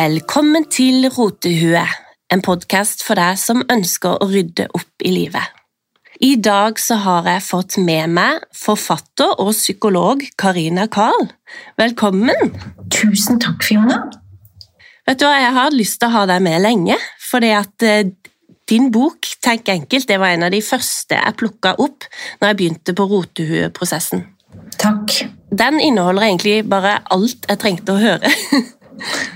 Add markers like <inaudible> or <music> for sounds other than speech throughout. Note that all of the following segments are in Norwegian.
Velkommen til Rotehue, en podkast for deg som ønsker å rydde opp i livet. I dag så har jeg fått med meg forfatter og psykolog Karina Karl. Velkommen! Tusen takk, Fiona. Vet du hva, Jeg har lyst til å ha deg med lenge, fordi at eh, din bok Tenk enkelt det var en av de første jeg plukka opp når jeg begynte på Rotehue-prosessen. Takk. Den inneholder egentlig bare alt jeg trengte å høre. <laughs>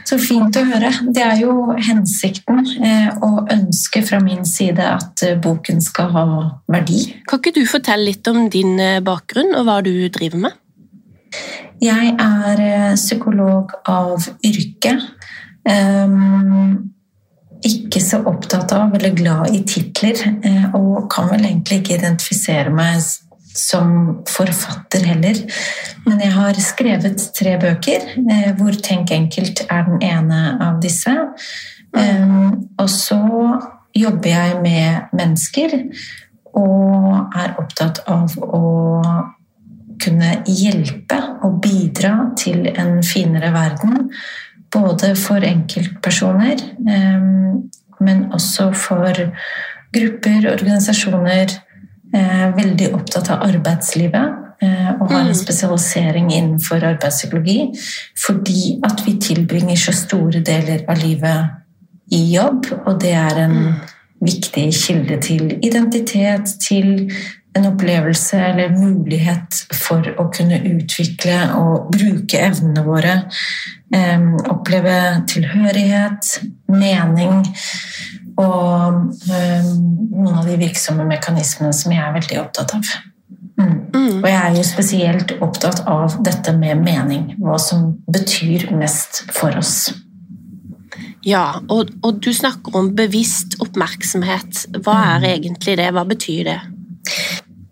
Så fint å høre. Det er jo hensikten eh, og ønsket fra min side at eh, boken skal ha verdi. Kan ikke du fortelle litt om din eh, bakgrunn og hva du driver med? Jeg er psykolog av yrke. Um, ikke så opptatt av eller glad i titler, og kan vel egentlig ikke identifisere meg som forfatter heller. Men jeg har skrevet tre bøker, eh, hvor Tenk enkelt er den ene av disse. Um, og så jobber jeg med mennesker og er opptatt av å kunne hjelpe og bidra til en finere verden. Både for enkeltpersoner, men også for grupper, organisasjoner, veldig opptatt av arbeidslivet eh, og har en mm. spesialisering innenfor arbeidspsykologi fordi at vi tilbringer så store deler av livet i jobb, og det er en mm. viktig kilde til identitet, til en opplevelse eller mulighet for å kunne utvikle og bruke evnene våre. Eh, oppleve tilhørighet, mening og um, noen av de virksomme mekanismene som jeg er veldig opptatt av. Mm. Mm. Og jeg er jo spesielt opptatt av dette med mening. Hva som betyr mest for oss. Ja, og, og du snakker om bevisst oppmerksomhet. Hva er mm. egentlig det? Hva betyr det?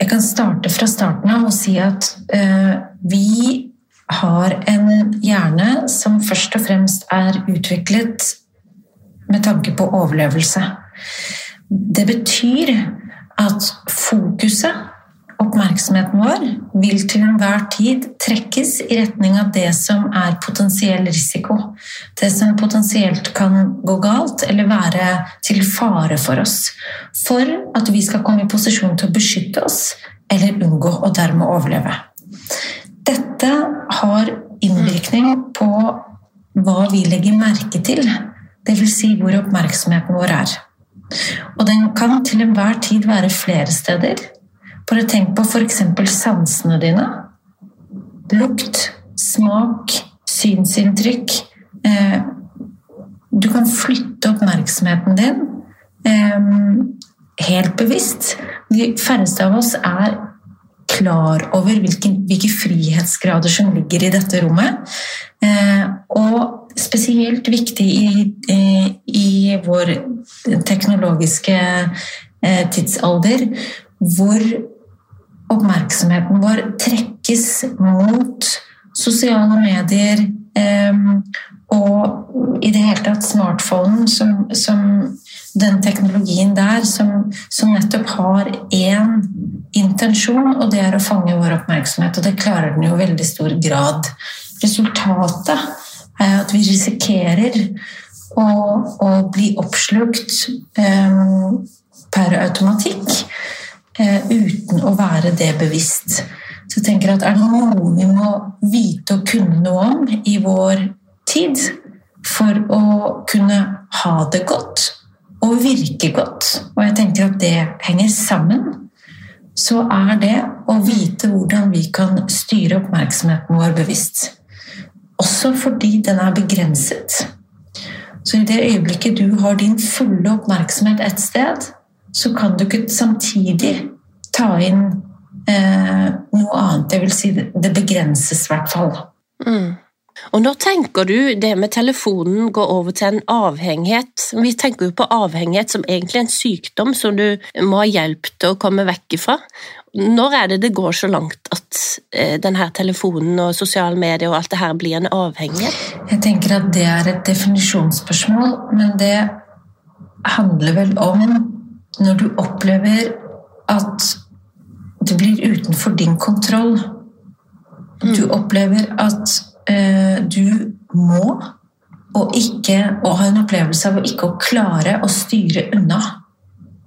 Jeg kan starte fra starten av og si at uh, vi har en hjerne som først og fremst er utviklet med tanke på overlevelse. Det betyr at fokuset, oppmerksomheten vår, vil til enhver tid trekkes i retning av det som er potensiell risiko. Det som potensielt kan gå galt eller være til fare for oss. For at vi skal komme i posisjon til å beskytte oss eller unngå å dermed overleve. Dette har innvirkning på hva vi legger merke til Dvs. Si hvor oppmerksomheten vår er. Og den kan til enhver tid være flere steder. Bare tenk på f.eks. sansene dine. Lukt, smak, synsinntrykk. Eh, du kan flytte oppmerksomheten din eh, helt bevisst. De færreste av oss er klar over hvilke, hvilke frihetsgrader som ligger i dette rommet. Eh, og spesielt viktig i, i vår teknologiske eh, tidsalder, hvor oppmerksomheten vår trekkes mot sosiale medier eh, og i det hele tatt smartphonen som, som den teknologien der som, som nettopp har én intensjon, og det er å fange vår oppmerksomhet. Og det klarer den jo i veldig stor grad. Resultatet at vi risikerer å, å bli oppslukt um, per automatikk uh, uten å være det bevisst. Så jeg tenker at Er det noe vi må vite og kunne noe om i vår tid for å kunne ha det godt og virke godt, og jeg tenker at det henger sammen, så er det å vite hvordan vi kan styre oppmerksomheten vår bevisst. Også fordi den er begrenset. Så i det øyeblikket du har din fulle oppmerksomhet et sted, så kan du ikke samtidig ta inn eh, noe annet. Det vil si, det begrenses i hvert fall. Mm. Og når tenker du det med telefonen går over til en avhengighet? Vi tenker jo på avhengighet som egentlig en sykdom som du må ha hjelp til å komme vekk ifra. Når er det det går så langt at eh, denne telefonen og sosiale medier og alt det her blir en avhengighet? Jeg tenker at det er et definisjonsspørsmål, men det handler vel om når du opplever at det blir utenfor din kontroll. Du mm. opplever at du må og, ikke, og ha en opplevelse av å ikke å klare å styre unna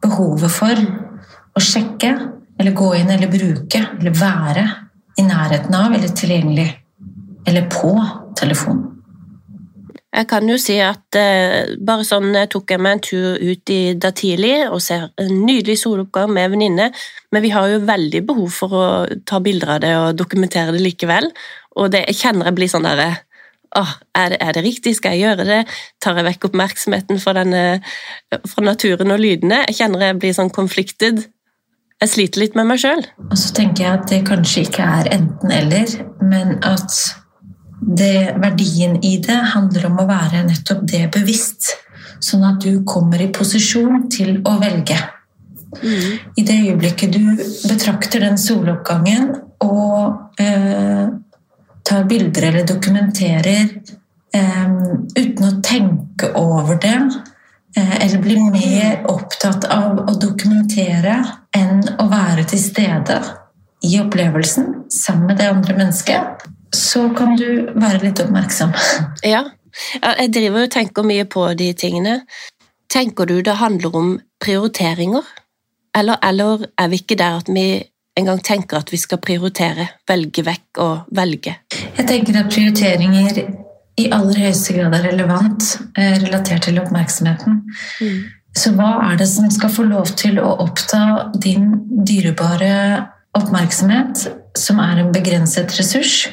behovet for å sjekke eller gå inn eller bruke eller være i nærheten av eller tilgjengelig eller på telefon. Jeg kan jo si at eh, bare sånn tok jeg meg en tur ut i dag tidlig og ser en nydelig soloppgang med venninne, men vi har jo veldig behov for å ta bilder av det og dokumentere det likevel. Og det, jeg kjenner jeg blir sånn derre Oh, er det, er det, riktig? Skal jeg gjøre det? Tar jeg vekk oppmerksomheten fra, denne, fra naturen og lydene? Jeg kjenner jeg blir sånn konfliktet. Jeg sliter litt med meg sjøl. Og så tenker jeg at det kanskje ikke er enten-eller, men at det, verdien i det handler om å være nettopp det bevisst. Sånn at du kommer i posisjon til å velge. Mm. I det øyeblikket du betrakter den soloppgangen og tar bilder eller dokumenterer eh, uten å tenke over det, eh, eller blir mer opptatt av å dokumentere enn å være til stede i opplevelsen sammen med det andre mennesket, så kan du være litt oppmerksom. <laughs> Ja. Jeg driver og tenker mye på de tingene. Tenker du det handler om prioriteringer? Eller, eller er vi ikke der at vi en gang tenker at vi skal prioritere, velge vekk og velge? Jeg tenker at prioriteringer i aller høyeste grad er relevant, eh, relatert til oppmerksomheten. Mm. Så hva er det som skal få lov til å oppta din dyrebare oppmerksomhet, som er en begrenset ressurs?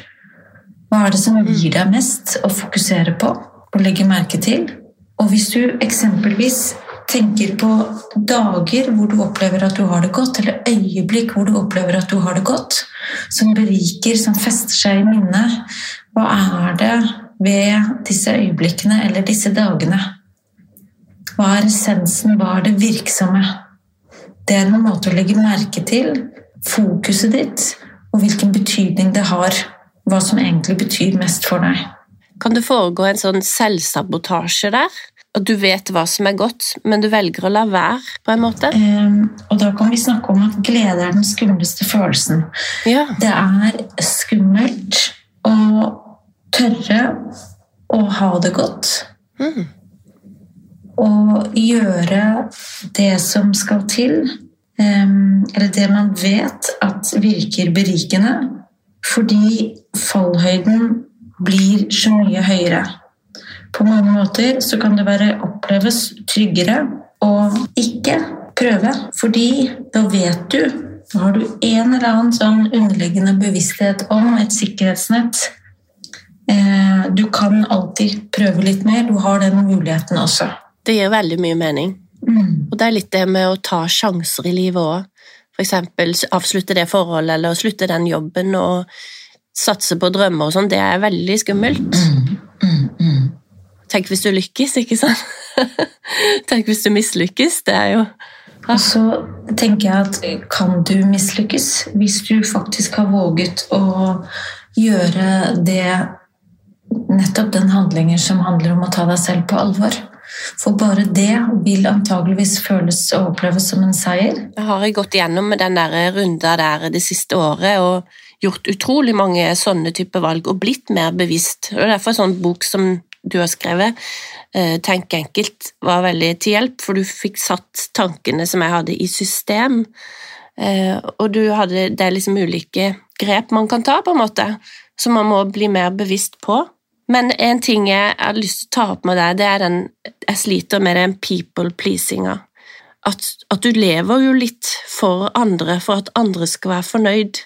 Hva er det som gir deg mest å fokusere på og legge merke til? Og hvis du eksempelvis tenker på dager hvor du opplever at du har det godt, eller øyeblikk hvor du opplever at du har det godt, som beriker, som fester seg i minnet, hva er det ved disse øyeblikkene eller disse dagene? Hva er essensen, hva er det virksomme? Det er en måte å legge merke til fokuset ditt og hvilken betydning det har hva som egentlig betyr mest for deg. Kan det foregå en sånn selvsabotasje der? At du vet hva som er godt, men du velger å la være? på en måte? Um, og da kan vi snakke om at glede er den skumleste følelsen. Ja. Det er skummelt å tørre å ha det godt. Mm. Og gjøre det som skal til, um, eller det man vet at virker berikende fordi fallhøyden blir så mye høyere. På mange måter så kan det være oppleves tryggere å ikke prøve, fordi da vet du Da har du en eller annen sånn underliggende bevissthet om et sikkerhetsnett. Eh, du kan alltid prøve litt mer. Du har den muligheten også. Det gir veldig mye mening. Mm. Og det er litt det med å ta sjanser i livet òg f.eks. avslutte det forholdet eller slutte den jobben og satse på drømmer og sånn, det er veldig skummelt. Mm, mm, mm. Tenk hvis du lykkes, ikke sant? <laughs> Tenk hvis du mislykkes. Det er jo ja. Og så tenker jeg at kan du mislykkes hvis du faktisk har våget å gjøre det Nettopp den handlingen som handler om å ta deg selv på alvor. For bare det vil antageligvis føles og oppleves som en seier. Jeg har gått gjennom den der runda der det siste året og gjort utrolig mange sånne type valg og blitt mer bevisst. Og Derfor en sånn bok som du har skrevet, eh, Tenk enkelt, var veldig til hjelp, for du fikk satt tankene som jeg hadde, i system. Eh, og hadde, det er liksom ulike grep man kan ta, på en måte, som man må bli mer bevisst på. Men en ting jeg har lyst til å ta opp med deg, det er den Jeg sliter med den people pleasinga. At, at, du lever jo litt for andre for at andre skal være fornøyd.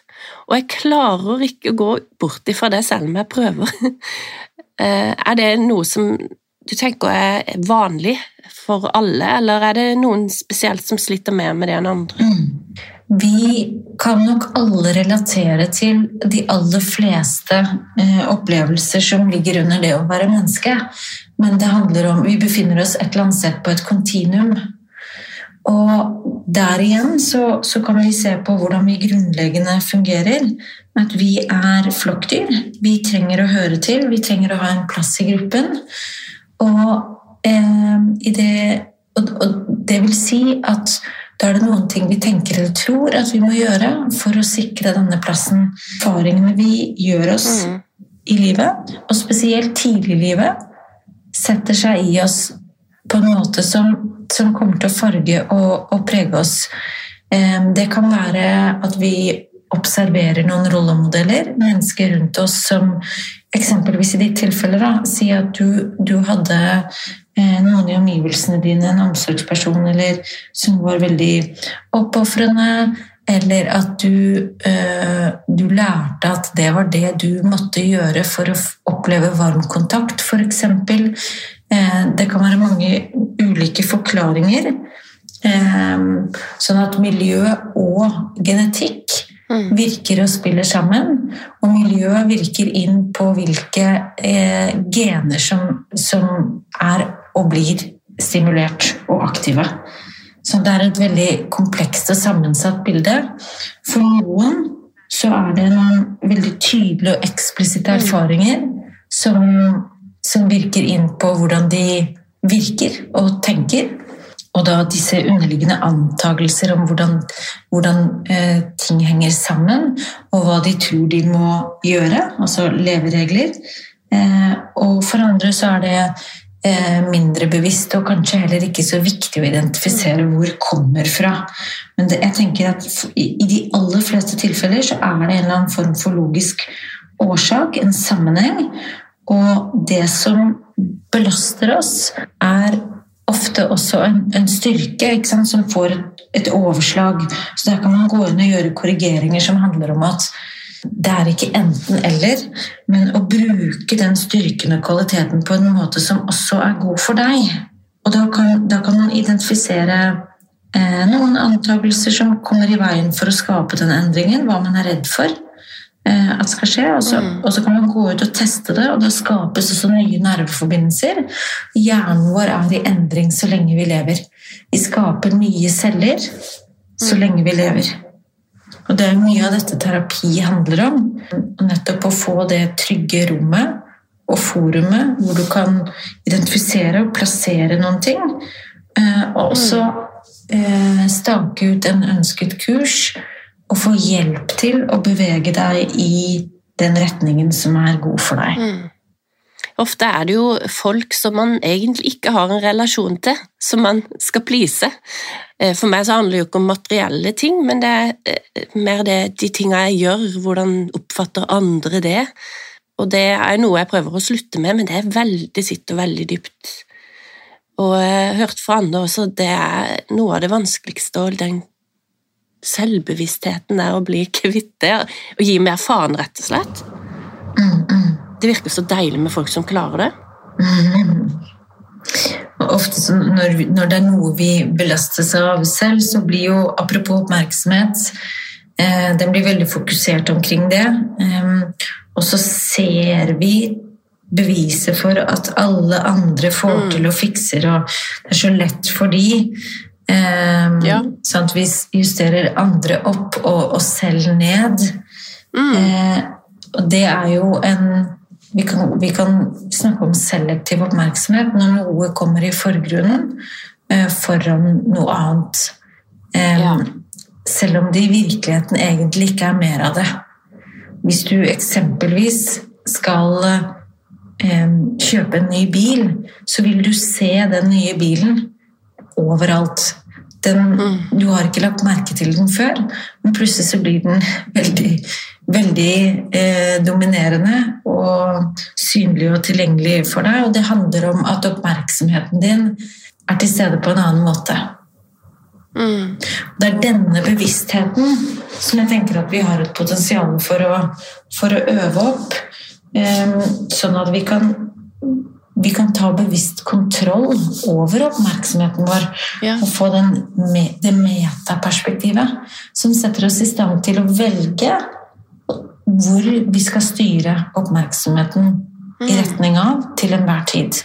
Og jeg klarer ikke å gå bort ifra det selv om jeg prøver. <laughs> Eh, er det noe som du tenker er vanlig for alle, eller er det noen spesielt som sliter mer med det enn andre? Mm. Vi kan nok alle relatere til de aller fleste eh, opplevelser som ligger under det å være menneske. Men det handler om Vi befinner oss et eller annet sted på et kontinuum. Og der igjen så, så, kan vi se på hvordan vi grunnleggende fungerer. At vi er flokkdyr. Vi trenger å høre til, vi trenger å ha en plass i gruppen. Og, eh, i det, og, og det vil si at da er det noen ting vi tenker eller tror at vi må gjøre for å sikre denne plassen. Erfaringene vi gjør oss mm. i livet, og spesielt tidlig i livet, setter seg i oss på en måte som, som kommer til å farge og, og prege oss. Eh, det kan være at vi observerer noen rollemodeller, mennesker rundt oss som eksempelvis i ditt tilfelle da, Si at du, du hadde eh, noen i omgivelsene dine, en omsorgsperson, eller som var veldig oppofrende, eller at du, øh, du, lærte at det var det du måtte gjøre for å oppleve varm kontakt, f.eks. Eh, det kan være mange ulike forklaringer. Eh, sånn at miljø og genetikk mm. virker og spiller sammen. Og miljøet virker inn på hvilke eh, gener som, som er og blir stimulert og aktive. Så det er et veldig komplekst og sammensatt bilde. For noen så er det noen veldig tydelige og eksplisitte mm. erfaringer som, som virker inn på hvordan de virker og tenker. Og da disse underliggende antakelser om hvordan, hvordan eh, ting henger sammen, og hva de tror de må gjøre, altså leveregler. Eh, og for andre så er det Eh, mindre bevisst, og kanskje heller ikke så viktig å identifisere hvor kommer fra. Men det, jeg tenker at i de aller fleste tilfeller så er det en eller annen form for logisk årsak, en sammenheng. Og det som belaster oss, er ofte også en, en styrke som får et, overslag. Så der kan man gå inn og gjøre korrigeringer som handler om at det er ikke enten-eller, men å bruke den styrken og kvaliteten på en måte som også er god for deg. Og da kan, da kan man identifisere eh, noen antakelser som kommer i veien for å skape den endringen, hva man er redd for at skal skje. Og så, mm. og så, kan man gå ut og teste det, og da skapes også nye nerveforbindelser. Hjernen vår er i endring så lenge vi lever. Vi skaper nye celler så mm. lenge vi lever. Og det er mye av dette terapi handler om. Nettopp å få det trygge rommet og forumet hvor du kan identifisere og plassere noen ting. Eh, og også eh, stake ut en ønsket kurs og få hjelp til å bevege deg i den retningen som er god for deg. Mm. Ofte er det jo folk som man egentlig ikke har en relasjon til, som man skal please. Eh, for meg så handler det jo ikke om materielle ting, men det er eh, mer det, de tingene jeg gjør, hvordan oppfatter andre det. Og det er noe jeg prøver å slutte med, men det veldig sitter veldig dypt. Og jeg har hørt fra andre også, det er noe av det vanskeligste, og den selvbevisstheten der å bli kvitt det, og gi mer faen, rett og slett. Mm, mm. Det virker så deilig med folk som klarer det. Mm. Ofte når, når, det er noe vi belastes av selv, så blir jo Apropos oppmerksomhet, eh, den blir veldig fokusert omkring det. Eh, og så ser vi beviset for at alle andre får mm. til og fikser, og det er så lett for de. Eh, ja. Sånn at vi justerer andre opp og oss selv ned. Mm. Eh, og det er jo en vi kan, vi kan, snakke om selektiv oppmerksomhet når noe kommer i forgrunnen eh, foran noe annet. Eh, ja. Selv om det i virkeligheten egentlig ikke er mer av det. Hvis du eksempelvis skal eh, kjøpe en ny bil, så vil du se den nye bilen overalt. Den, mm. Du har ikke lagt merke til den før, men plutselig så blir den <laughs> veldig veldig eh, dominerende og synlig og tilgjengelig for deg. Og det handler om at oppmerksomheten din er til stede på en annen måte. Mm. Det er denne bevisstheten som jeg tenker at vi har et potensial for å, for å øve opp. Eh, sånn at vi kan, vi kan ta bevisst kontroll over oppmerksomheten vår. Ja. Og få den, det metaperspektivet som setter oss i stand til å velge hvor vi skal styre oppmerksomheten i mm. retning av til enhver tid.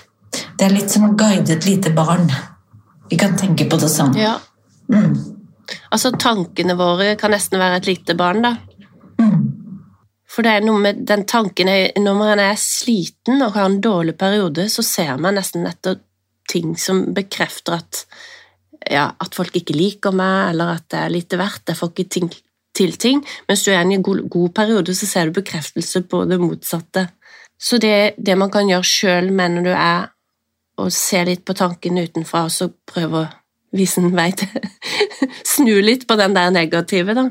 Det er litt som å guide et lite barn. Vi kan tenke på det sånn. Ja. Mm. Altså, tankene våre kan nesten være et lite barn, da. For det er noe med den tanken Når man er sliten og har en dårlig periode, så ser man nesten etter ting som bekrefter at ja, at folk ikke liker meg, eller at det er lite verdt. Jeg får ikke ting til ting, mens du er i en god, god periode, så ser du bekreftelse på det motsatte. Så det, det man kan gjøre sjøl når du er å se litt på tankene utenfra, og så prøve å vise en vei til <laughs> Snu litt på den der negative, da.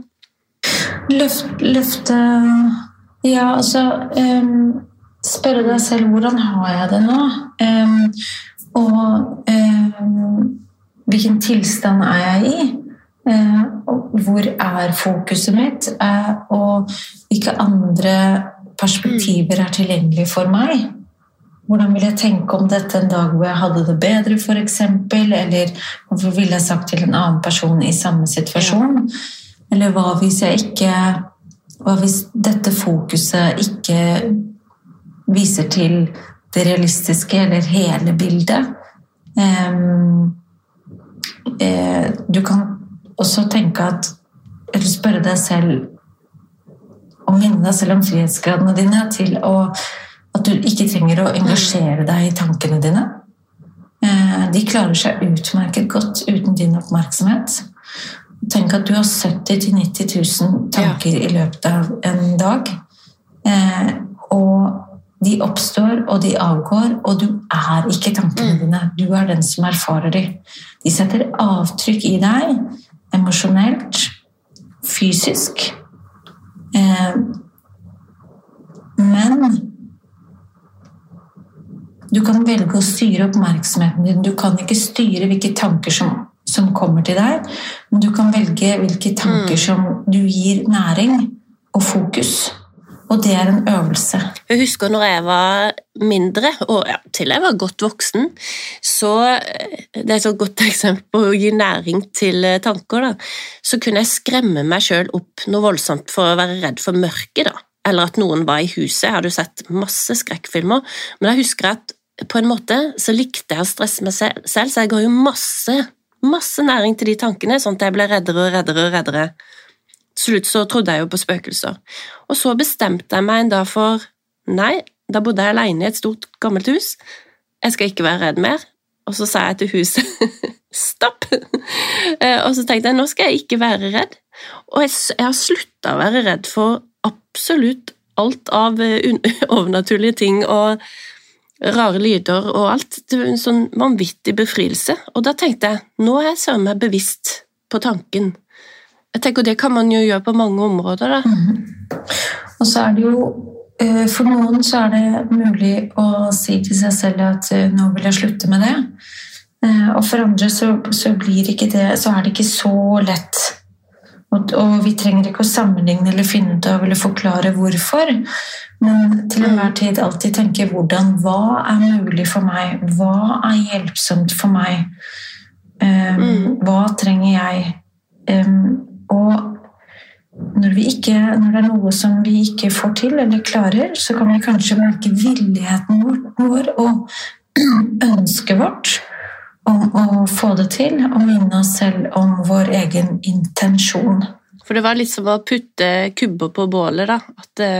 Løft, løfte Ja, altså um, Spørre deg selv hvordan har jeg det nå? Um, og um, hvilken tilstand er jeg i? hvor er fokuset mitt? og hvilke andre perspektiver er tilgjengelige for meg? Hvordan vil jeg tenke om dette en dag hvor jeg hadde det bedre, f.eks.? Eller hvorfor ville jeg sagt til en annen person i samme situasjon? Eller hva hvis jeg ikke Hva hvis dette fokuset ikke viser til det realistiske eller hele bildet? Um, eh, du kan også tenke at Eller spørre deg selv og minne deg selv om frihetsgradene dine til å at du ikke trenger å engasjere deg i tankene dine. Eh, de klarer seg utmerket godt uten din oppmerksomhet. Tenk at du har 70 000-90 000 tanker i løpet av en dag. Eh, og de oppstår, og de avgår, og du er ikke tankene mm. dine. Du er den som erfarer dem. De setter avtrykk i deg emosjonelt, fysisk. Eh, men du kan velge å styre oppmerksomheten din. Du kan ikke styre hvilke tanker som, som kommer til deg, men du kan velge hvilke tanker mm. som du gir næring og fokus. Og det er en øvelse. Jeg husker når jeg var mindre, og ja, til jeg var godt voksen, så eh, Det er et så godt <laughs> eksempel på å gi næring til eh, tanker. da, Så kunne jeg skremme meg sjøl opp noe voldsomt for å være redd for mørket. da, Eller at noen var i huset. Jeg hadde jo sett masse skrekkfilmer, men jeg husker at på en måte så likte jeg å stresse meg selv, så jeg ga jo masse, masse næring til de tankene, sånn at jeg ble reddere og reddere og reddere. Til slutt så trodde jeg jo på spøkelser. Og så bestemte jeg meg en dag for nei, da bodde jeg alene i et stort, gammelt hus. Jeg skal ikke være redd mer. Og så sa jeg til huset <laughs> stopp! Eh, og så tenkte jeg nå skal jeg ikke være redd. Og jeg, jeg har slutta å være redd for absolutt alt av eh, <laughs> overnaturlige ting og rare lyder og alt. Det var en sånn vanvittig befrielse. Og da tenkte jeg nå er jeg søren meg bevisst på tanken. Jeg tenker Det kan man jo gjøre på mange områder. da. Mm. Og så er det jo eh, For noen så er det mulig å si til seg selv at eh, nå vil jeg slutte med det. Eh, og for andre så, så, det, så er det ikke så lett. Og, og, vi trenger ikke å sammenligne eller finne ut av eller forklare hvorfor. Men til enhver tid alltid tenke hvordan Hva er mulig for meg? Hva er hjelpsomt for meg? Um, mm. Hva trenger jeg? Um, og når, ikke, når, det er noe som vi ikke får til eller klarer, så kan vi kanskje merke villigheten vår og <clears throat> ønsket vårt om å få det til, og minne oss selv om vår egen intensjon. For det var litt som å putte kubber på bålet, da. At det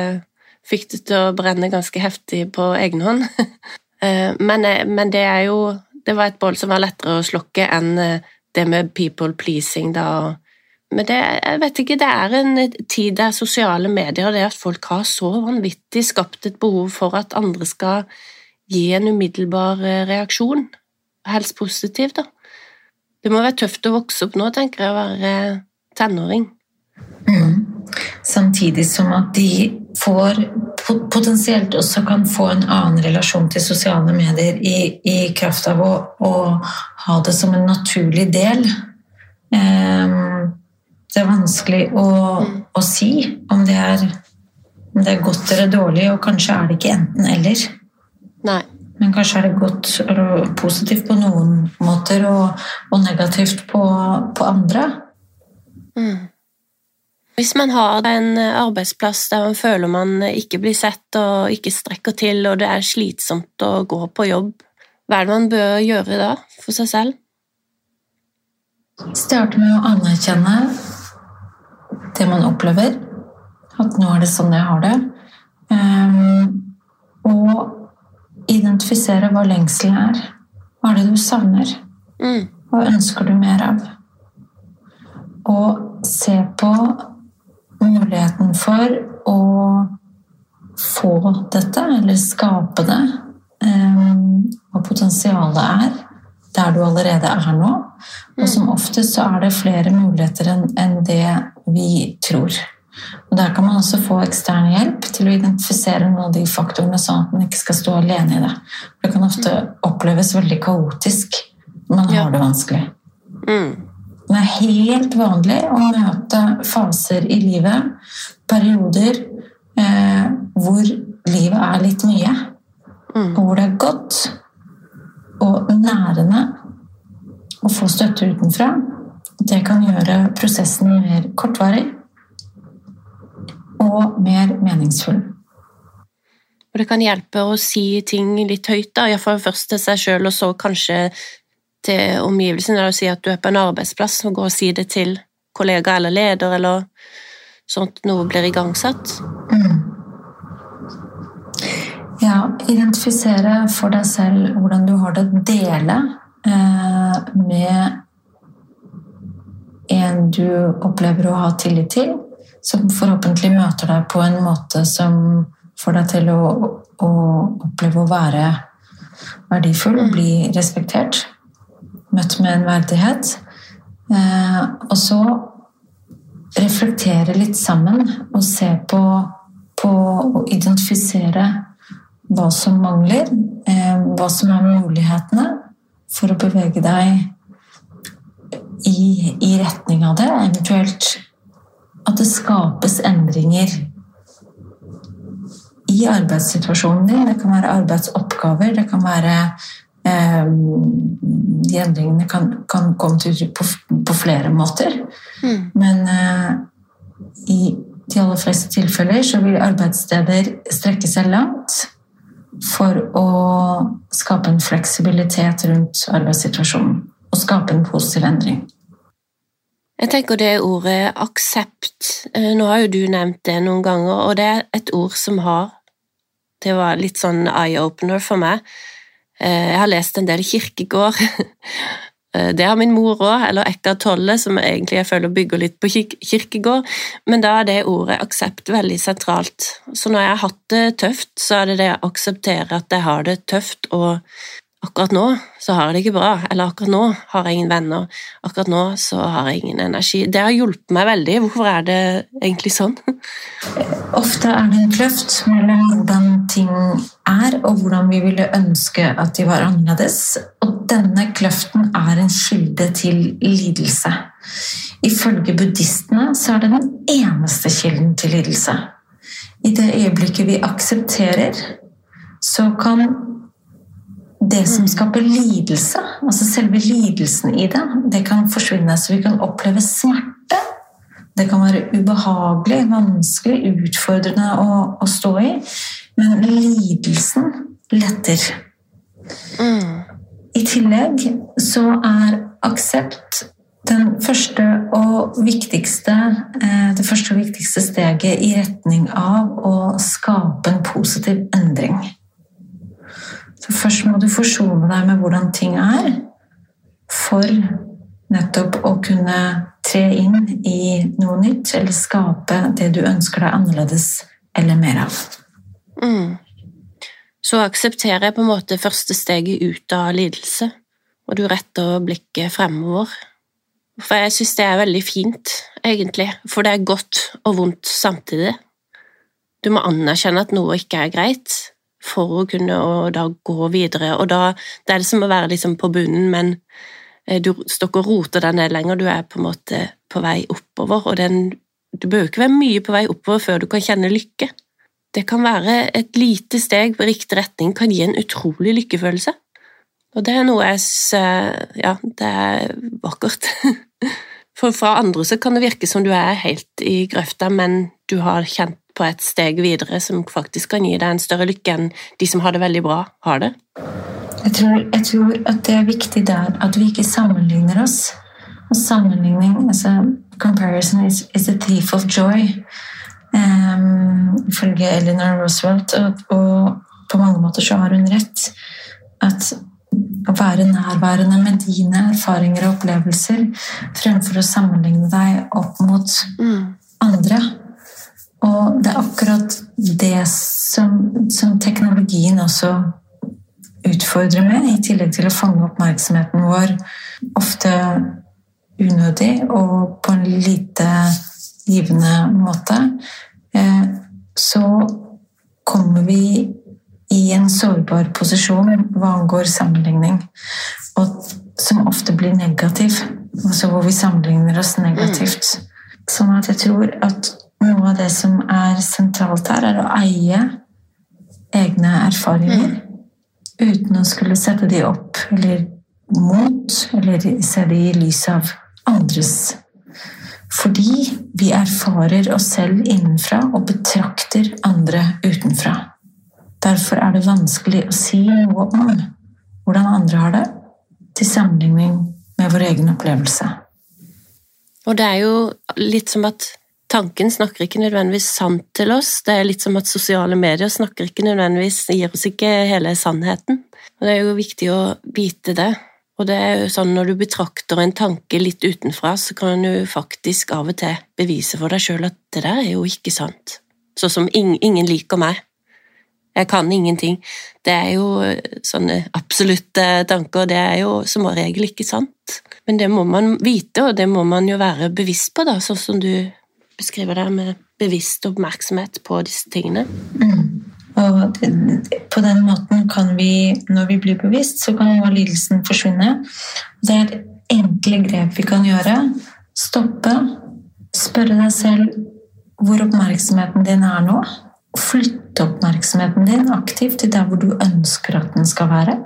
fikk det til å brenne ganske heftig på egen hånd. <laughs> Eh, men, eh, men, det er jo Det var et bål som var lettere å slokke enn eh, det med people pleasing, da. Men det, jeg vet ikke, det er en tid der sosiale medier og det at folk har så vanvittig skapt et behov for at andre skal gi en umiddelbar reaksjon. Helst positiv, da. Det må være tøft å vokse opp nå, tenker jeg, å være tenåring. Mm. Samtidig som at de får potensielt også kan få en annen relasjon til sosiale medier i, i kraft av å, å, ha det som en naturlig del. Um, det er vanskelig å, å si om det, er, om det, er, godt eller dårlig, og kanskje er det ikke enten-eller. Men kanskje er det godt og positivt på noen måter og, og negativt på, på andre. Mm. Hvis man har en arbeidsplass der man føler man ikke blir sett og ikke strekker til, og det er slitsomt å gå på jobb, hva er det man bør gjøre da for seg selv? Starte med å anerkjenne det man opplever. At nå er det sånn jeg har det. Um, og identifisere hva lengselen er. Hva er det du savner? Mm. Hva ønsker du mer av? Og se på muligheten for å få dette, eller skape det, um, hva potensialet er der du allerede er nå. Og som oftest så er det flere muligheter enn det vi tror. Og Der kan man også få ekstern hjelp til å identifisere noen av de faktorene, sånn at man ikke skal stå alene i det. Det kan ofte oppleves veldig kaotisk når man har det vanskelig. Mm. Det er helt vanlig å møte faser i livet, perioder, eh, hvor livet er litt mye. Mm. Og hvor det er godt og nærende å få støtte utenfra. Det kan gjøre prosessen mer kortvarig og mer meningsfull. Og det kan hjelpe å si ting litt høyt, da, iallfall først til seg sjøl, og så kanskje til omgivelsene. Du sier at du er på en arbeidsplass, og gå og si det til kollega eller leder, eller sånn at noe blir igangsatt. Mm. Ja, identifisere for deg selv hvordan du har det. Dele eh, med en du opplever å ha tillit til som forhåpentlig møter deg på en måte som får deg til å, å oppleve å være verdifull og bli respektert. Møtt med en verdighet. Eh, og så reflektere litt sammen og se på, på å identifisere hva som mangler, eh, hva som er mulighetene for å bevege deg i, i retning av det, eventuelt at det skapes endringer i arbeidssituasjonen din. Det kan være arbeidsoppgaver, det kan være eh, De endringene kan, kan komme til uttrykk på, på, flere måter. Mm. Men eh, i de aller fleste tilfeller så vil arbeidssteder strekke seg langt for å skape en fleksibilitet rundt arbeidssituasjonen og skape en positiv endring. Jeg tenker det ordet aksept eh, Nå har jo du nevnt det noen ganger, og det er et ord som har Det var litt sånn eye-opener for meg. Eh, jeg har lest en del kirkegård. <laughs> Eh, det har min mor òg, eller Ekka Tolle, som egentlig jeg føler bygger litt på kirkegård, men da er det ordet aksept veldig sentralt. Så når jeg har hatt det tøft, så er det det å akseptere at jeg har det tøft, og akkurat nå så har jeg det ikke bra, eller akkurat nå har jeg ingen venner, akkurat nå så har jeg ingen energi. Det har hjulpet meg veldig. Hvorfor er det egentlig sånn? <laughs> Ofte er det en kløft mellom hvordan ting er, og hvordan vi ville ønske at de var annerledes. Og denne kløften er en kilde til lidelse. Ifølge buddhistene så er det den eneste kilden til lidelse. I det øyeblikket vi aksepterer, så kan det som skaper lidelse, altså selve lidelsen i det, det kan forsvinne. Så vi kan oppleve smerte. Det kan være ubehagelig, vanskelig, utfordrende å, å stå i. Men lidelsen letter. Mm. I tillegg så er aksept den første og viktigste, eh, det første og viktigste steget i retning av å skape en positiv endring. Så først må du forsone deg med hvordan ting er, for nettopp å kunne tre inn i noe nytt, eller skape det du ønsker deg annerledes eller mer av. Mm. Så aksepterer jeg på en måte første steget ut av lidelse, og du retter blikket fremover. For jeg syns det er veldig fint, egentlig, for det er godt og vondt samtidig. Du må anerkjenne at noe ikke er greit, for å kunne da gå videre. Og da det er det som å være liksom på bunnen, men eh, du står ikke og roter deg ned lenger, du er på en måte på vei oppover. Og den, du bør ikke være mye på vei oppover før du kan kjenne lykke. Det kan være et lite steg på riktig retning, kan gi en utrolig lykkefølelse. Og det er noe jeg Ja, det er vakkert. <laughs> For fra andre så kan det virke som du er helt i grøfta, men du har kjent på et steg videre som faktisk kan gi deg en større lykke enn de som har det veldig bra, har det? Jeg tror, jeg tror at det er viktig der at vi ikke sammenligner oss. Og sammenligning altså, Comparison is, is a thief of joy. Um, ifølge Eleanor Roosevelt. Og, og, på mange måter så har hun rett. At å være nærværende med dine erfaringer og opplevelser fremfor å sammenligne deg opp mot mm. andre og det er akkurat det som, som teknologien også utfordre med, i tillegg til å fange oppmerksomheten vår ofte unødig og på en lite givende måte, eh, så kommer vi i en sårbar posisjon hva angår sammenligning, og som ofte blir negativ. Altså hvor vi sammenligner oss negativt. Sånn at jeg tror at noe av det som er sentralt her, er å eie egne erfaringer uten å skulle sette de opp eller mot, eller se de i lys av andres. Fordi vi erfarer oss selv innenfra og betrakter andre utenfra. Derfor er det vanskelig å si noe om hvordan andre har det, til sammenligning med vår egen opplevelse. Og det er jo litt som at tanken snakker ikke nødvendigvis sant til oss. Det er litt som at sosiale medier snakker ikke nødvendigvis, gir oss ikke hele sannheten. Og det er jo viktig å vite det. Og det er jo sånn når du betrakter en tanke litt utenfra, så kan du faktisk av og til bevise for deg sjøl at det der er jo ikke sant. Sånn som ingen liker meg. Jeg kan ingenting. Det er jo sånne absolutte tanker, det er jo som regel ikke sant. Men det må man vite, og det må man jo være bevisst på, da, sånn som du beskriver det, med bevisst oppmerksomhet på disse tingene. Mm. Og på den måten kan vi, når vi blir bevisst, så kan jo lidelsen forsvinne. Det er enkle grep vi kan gjøre. Stoppe. Spørre deg selv hvor oppmerksomheten din er nå. Flytte oppmerksomheten din aktivt til der hvor du ønsker at den skal være.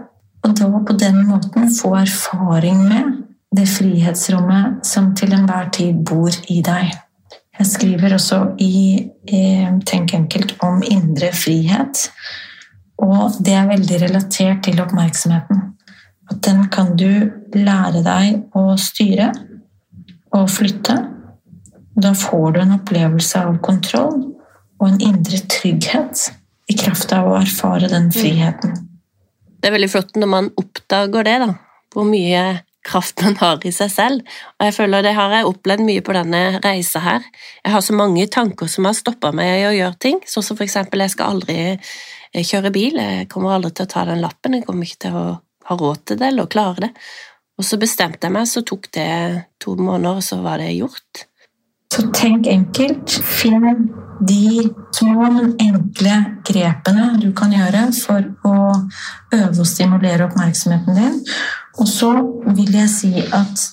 Og da på den måten få erfaring med det frihetsrommet som til enhver tid bor i deg. Jeg skriver også i Tenk enkelt om indre frihet. Og det er veldig relatert til oppmerksomheten. At den kan du lære deg å styre og flytte. Da får du en opplevelse av kontroll og en indre trygghet i kraft av å erfare den friheten. Det er veldig flott når man oppdager det, da. Hvor mye kraft man har i seg selv. Og jeg føler Det har jeg opplevd mye på denne reisa her. Jeg har så mange tanker som har stoppa meg i å gjøre ting. Sånn som for eksempel, jeg skal aldri eh, kjøre bil. Jeg kommer aldri til å ta den lappen. Jeg kommer ikke til å ha råd til det eller klare det. Og så bestemte jeg meg, så tok det to måneder, og så var det gjort. Så tenk enkelt. Finn de små, men enkle grepene du kan gjøre for å øve og stimulere oppmerksomheten din. Og så vil jeg si at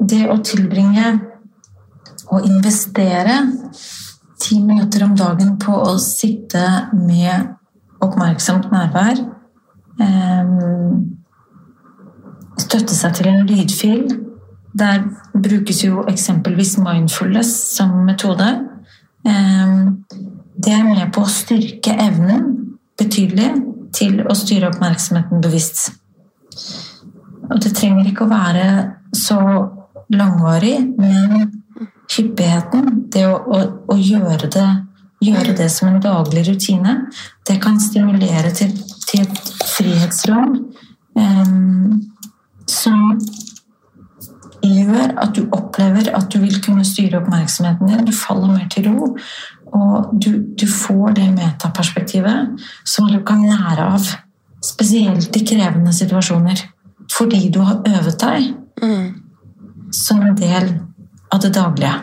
det å tilbringe og investere ti minutter om dagen på å sitte med oppmerksomt nærvær ehm, Støtte seg til en lydfil. Der brukes jo eksempelvis mindfulness som metode. Ehm, det er med på å styrke evnen betydelig til å styre oppmerksomheten bevisst. Og det trenger ikke å være så langvarig, men hyppigheten, det å, å, å gjøre, det, gjøre, det, som en daglig rutine, det kan stimulere til, til et frihetsrom um, som gjør at du opplever at du vil kunne styre oppmerksomheten din. Du faller mer til ro, og du, du får det metaperspektivet som du kan lære av. Spesielt i krevende situasjoner fordi du har øvet deg mm. som en del av det daglige.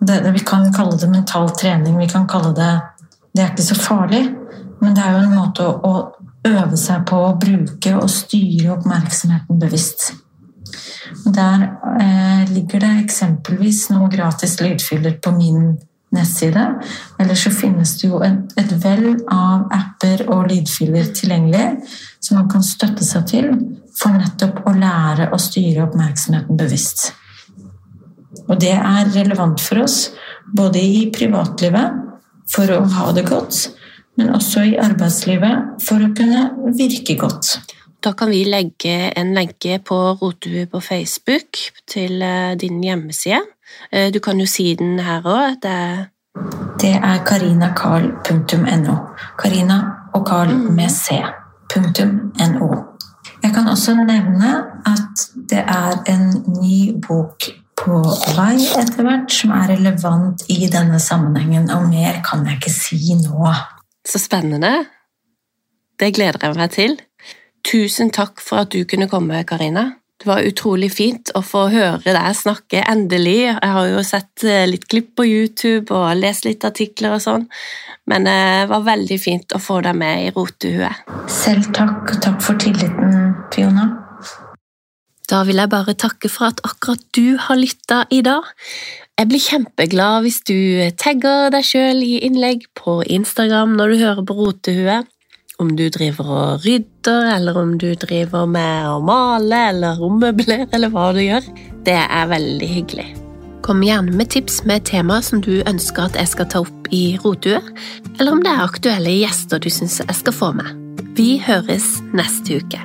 Det, vi kan kalle det mental trening, vi kan kalle det Det er ikke så farlig, men det er jo en måte å, å øve seg på å bruke og styre oppmerksomheten bevisst. Der eh, ligger det eksempelvis noen gratis lydfyller på min nettside. Eller så finnes det jo et, et vell av apper og lydfyller tilgjengelig som man kan støtte seg til for nettopp å lære å styre oppmerksomheten bevisst. Og det er relevant for oss både i privatlivet for å ha det godt, men også i arbeidslivet for å kunne virke godt. Da kan vi legge en lenke på Rotebu på Facebook til eh, din hjemmeside. Eh, du kan jo si den her òg. Det er Det er karinakarl.no. Karina og Carl med c.no. Jeg kan også nevne at det er en ny bok på vei etter hvert som er relevant i denne sammenhengen, og mer kan jeg ikke si nå. Så spennende. Det gleder jeg meg til. tusen takk for at du kunne komme, Karina. Det var utrolig fint å få høre deg snakke, endelig. Jeg har jo sett eh, litt klipp på YouTube og lest litt artikler og sånn, men eh, det var veldig fint å få deg med i Rotehuet. Selv takk, og takk for tilliten, Fiona. Da vil jeg bare takke for at akkurat du har lytta i dag. Jeg blir kjempeglad hvis du tagger deg sjøl i innlegg på Instagram når du hører på Rotehuet. Om du driver og rydder, eller om du driver med å male eller ommøblere, eller hva du gjør. Det er veldig hyggelig. Kom gjerne med tips med tema som du ønsker at jeg skal ta opp i Rotue, eller om det er aktuelle gjester du syns jeg skal få med. Vi høres neste uke.